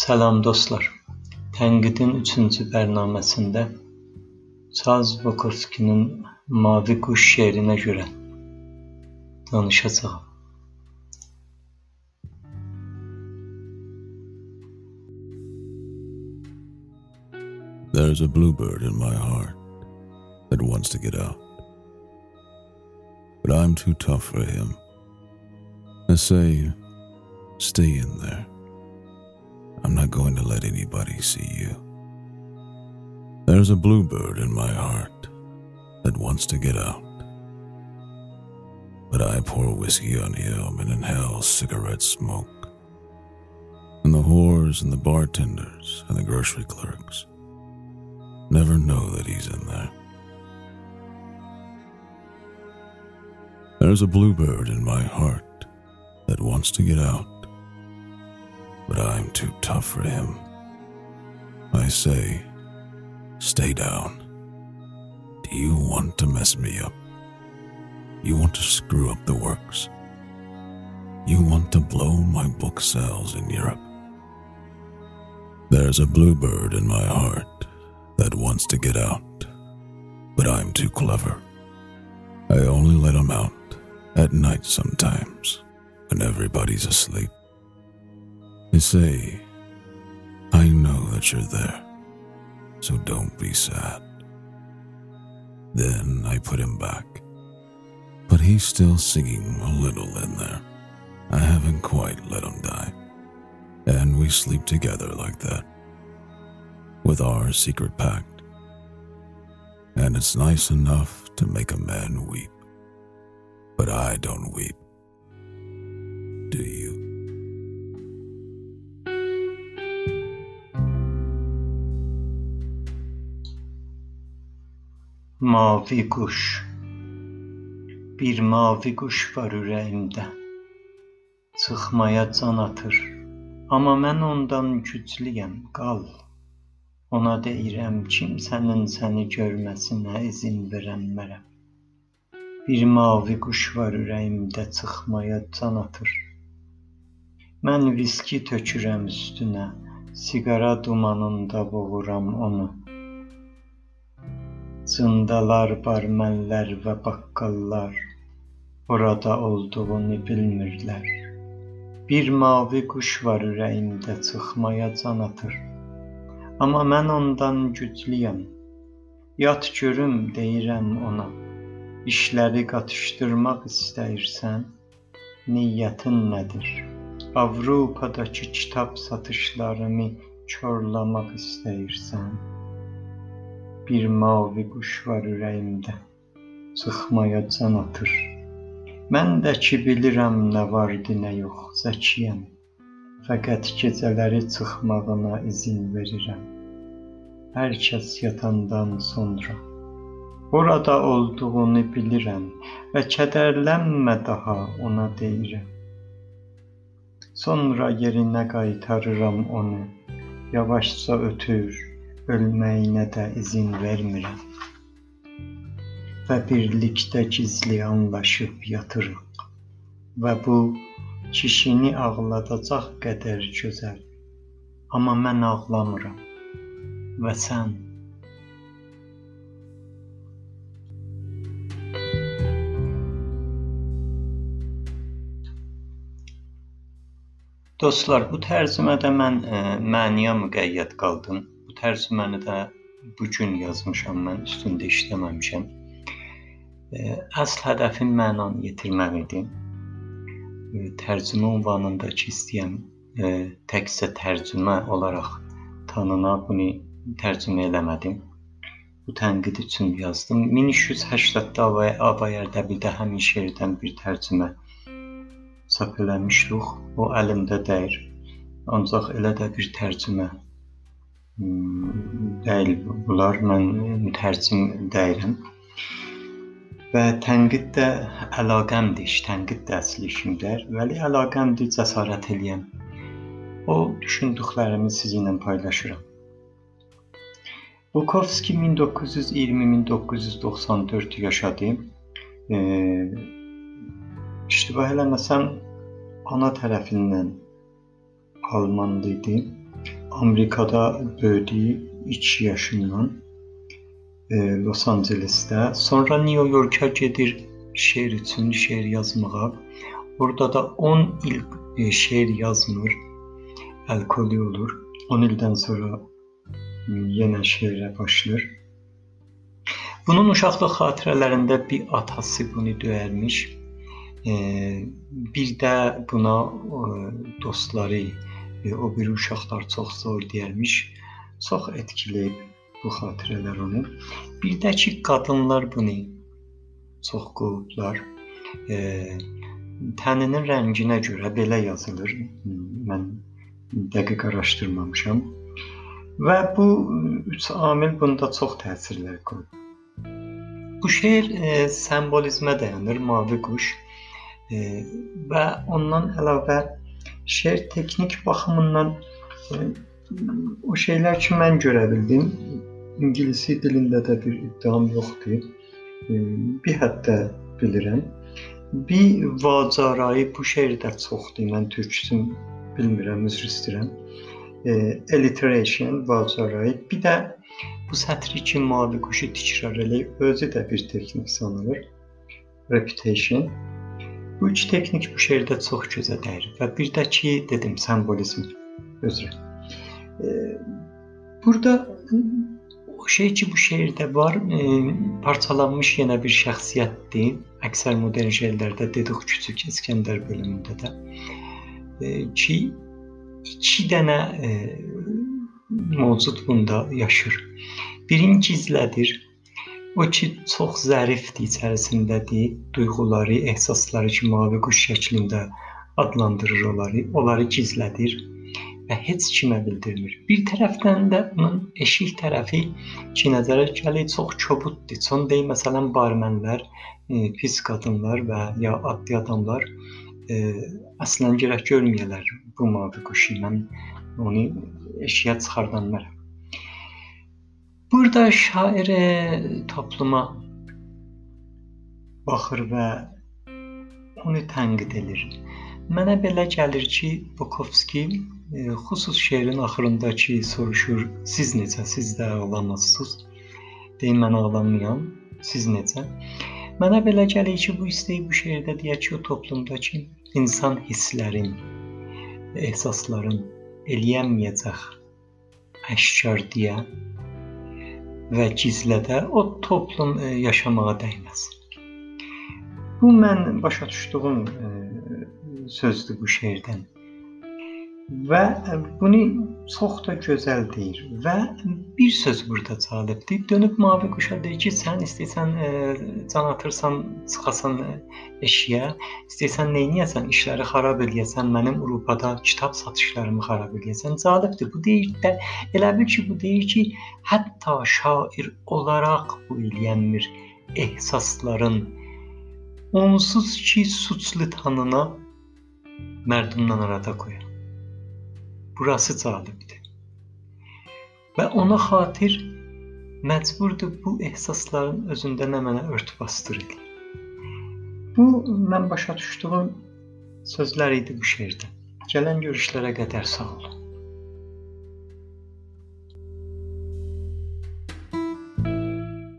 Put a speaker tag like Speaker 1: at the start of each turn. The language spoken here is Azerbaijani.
Speaker 1: Salam dostlar. Tənqidin üçüncü bərnaməsində Charles Bukowskinin Mavi Quş şeirinə görə danışacağam.
Speaker 2: There's a bluebird in my heart that wants to get out. But I'm too tough for him. I say, stay in there. I'm not going to let anybody see you. There's a bluebird in my heart that wants to get out. But I pour whiskey on him and inhale cigarette smoke. And the whores and the bartenders and the grocery clerks never know that he's in there. There's a bluebird in my heart that wants to get out but I'm too tough for him. I say, stay down. Do you want to mess me up? You want to screw up the works? You want to blow my book sales in Europe? There's a bluebird in my heart that wants to get out, but I'm too clever. I only let him out at night sometimes when everybody's asleep. They say, I know that you're there, so don't be sad. Then I put him back, but he's still singing a little in there. I haven't quite let him die, and we sleep together like that, with our secret pact. And it's nice enough to make a man weep, but I don't weep. Do you?
Speaker 1: Mavi quş Bir mavi quş var ürəyimdə. Çıxmaya can atır. Amma mən ondan güclüyəm, qal. Ona deyirəm kimsənin səni görməsinə izin verənmərəm Bir mavi quş var ürəyimdə çıxmaya can atır. Mən viski tökürəm üstünə Siqara dumanında boğuram onu Zındalar, barmenlər və baqqallar orada olduğunu bilmirlər. Bir mavi quş var ürəyimdə çıxmaya can atır. Amma mən ondan güclüyəm. Yat görüm deyirəm ona. İşləri qatışdırmaq istəyirsən, niyyətin nədir? Avropadakı kitab satışlarını korlamaq istəyirsən? Bir mavi quş var ürəyimdə, çıxmaya can atır. Mən də ki bilirəm nə vardı, nə yox, zəkiyəm. Fəqət gecələri çıxmağına izin verirəm. Hər kəs yatandan sonra Orada olduğunu bilirəm və kədərlənmə daha ona deyirəm. Sonra yerinə qaytarıram onu. Yavaşca ötür, ölməyinə də izin vermirəm. Və birlikdə gizli anlaşıb yatırıq. Və bu kişini ağladacaq qədər gözəl. Amma mən ağlamıram. Və sən Dostlar, bu tərcümədə mən ə, məniyə müqəyyəd qaldım. Bu tərcüməni də bu gün yazmışam mən, üstündə işləməmişəm. Əsl hədəfim mənanı yetirmək idi. Tərcümə ünvanındakı istəyən təkcə tərcümə olaraq tanına bunu tərcümə eləmədim. Bu tənqid üçün yazdım. 1380-da Abay Ərdəbildə həmin şeirdən bir tərcümə çap eləmişdik. O əlimdə deyir. Ancaq elə də bir tərcümə deyil bunlar. Mən mütərcim deyiləm. Və tənqid də əlaqəmdir, iş tənqid də əsl işimdir. Vəli əlaqəmdir, cəsarət eləyəm. O düşündüklərimi sizinlə paylaşıram. Bukovski 1920-1994 yaşadı. E, iştibah eləməsəm ana tərəfindən Almanlı idi. Amerikada böyüdü 2 yaşından e, Los Angelesdə. Sonra New Yorka gedir şeir üçün şeir yazmağa. Orada da 10 il e, şeir yazmır. Alkolü olur. 10 ildən sonra yenə şeirə başlayır. Bunun uşaqlıq xatirələrində bir atası bunu döyərmiş. E, bir də buna e, dostları, o bir uşaqlar çox zor deyərmiş. Çox etkiləyib bu xatirələr onu. Bir də ki, qadınlar bunu çox qovublar. E, təninin rənginə görə belə yazılır. Mən dəqiq araşdırmamışam. Və bu üç amil bunda çox təsirlər qoyub. Bu şeir e, sembolizmə dayanır, mavi quş. E, və ondan əlavə şeir texnik baxımından e, o şeylər ki mən görə bildim. İngilis dilində də bir iddiam yoxdur. E, bir həddə bilirəm. Bir vacarayı bu şeirdə çoxdur. Mən türkçəsini bilmirəm, üzr istəyirəm. E, alliteration, vacarayı. Bir də bu sətri ki mavi quşu təkrar eləyib özü də bir texnik sanılır. Reputation. Bu üç texnik bu şeirdə çox gözə dəyir və bir də ki dedim simvolizm üzrə. E, burada o şey ki bu şeirdə var, e, parçalanmış yenə bir şəxsiyyətdir. Əksər modern şeirlərdə dedik küçük İskəndər bölümündə də e, ki iki dənə e, mövcud bunda yaşır. Birinci izlədir. O ki çox zərifdir içərisindədir. Duyğuları, ehsasları ki mavi quş şəklində adlandırır onları. Onları gizlədir və heç kimə bildirmir. Bir tərəfdən də bunun eşik tərəfi ki nəzərə gəlir çox kobuddur. Son deyim məsələn barmenlər, e, pis qadınlar və ya adlı adamlar e, əslən gərək görməyələr bu mavi quşu. Mən onu eşiyə çıxardan mənəm. Burada şair topluma baxır və onu tənqid edir. Mənə belə gəlir ki, Bukovski e, xüsus şeirin axırındakı soruşur: "Siz necə? Siz də ağlamırsınız?" Deyim mən ağlamayam. Siz necə? Mənə belə gəlir ki, bu istəyi bu şeirdə deyək ki, o toplumdakı insan hisslərin, ehsasların eləyənməyəcək əşkar deyə və gizlədə o toplum e, yaşamağa dəyməz. Bu mən başa düşdüyüm e, sözdür bu şeirdən. Və bunu çox da gözəl deyir və bir söz burada cəlbdir. Dönüb mavi quşa deyir ki, sən istəsən e, can atırsan, çıxasan e, eşiyə, istəsən nə edəsən, işləri xarab eləyəsən, mənim Avropada kitab satışlarımı xarab eləyəsən. Cəlbdir. Bu deyir də elə bil ki, bu deyir ki, hətta şair olaraq bu eləyənmir ehsasların onsuz ki, suçlu tanına mərdumdan arada qoyar. Burası cəlibdir. Və ona xatir məcburdur bu ehsasların özündə nə mənə örtbasdır edir. Bu mən başa düşdüyüm sözlər idi bu şeirdə. Gələn görüşlərə qədər sağ olun.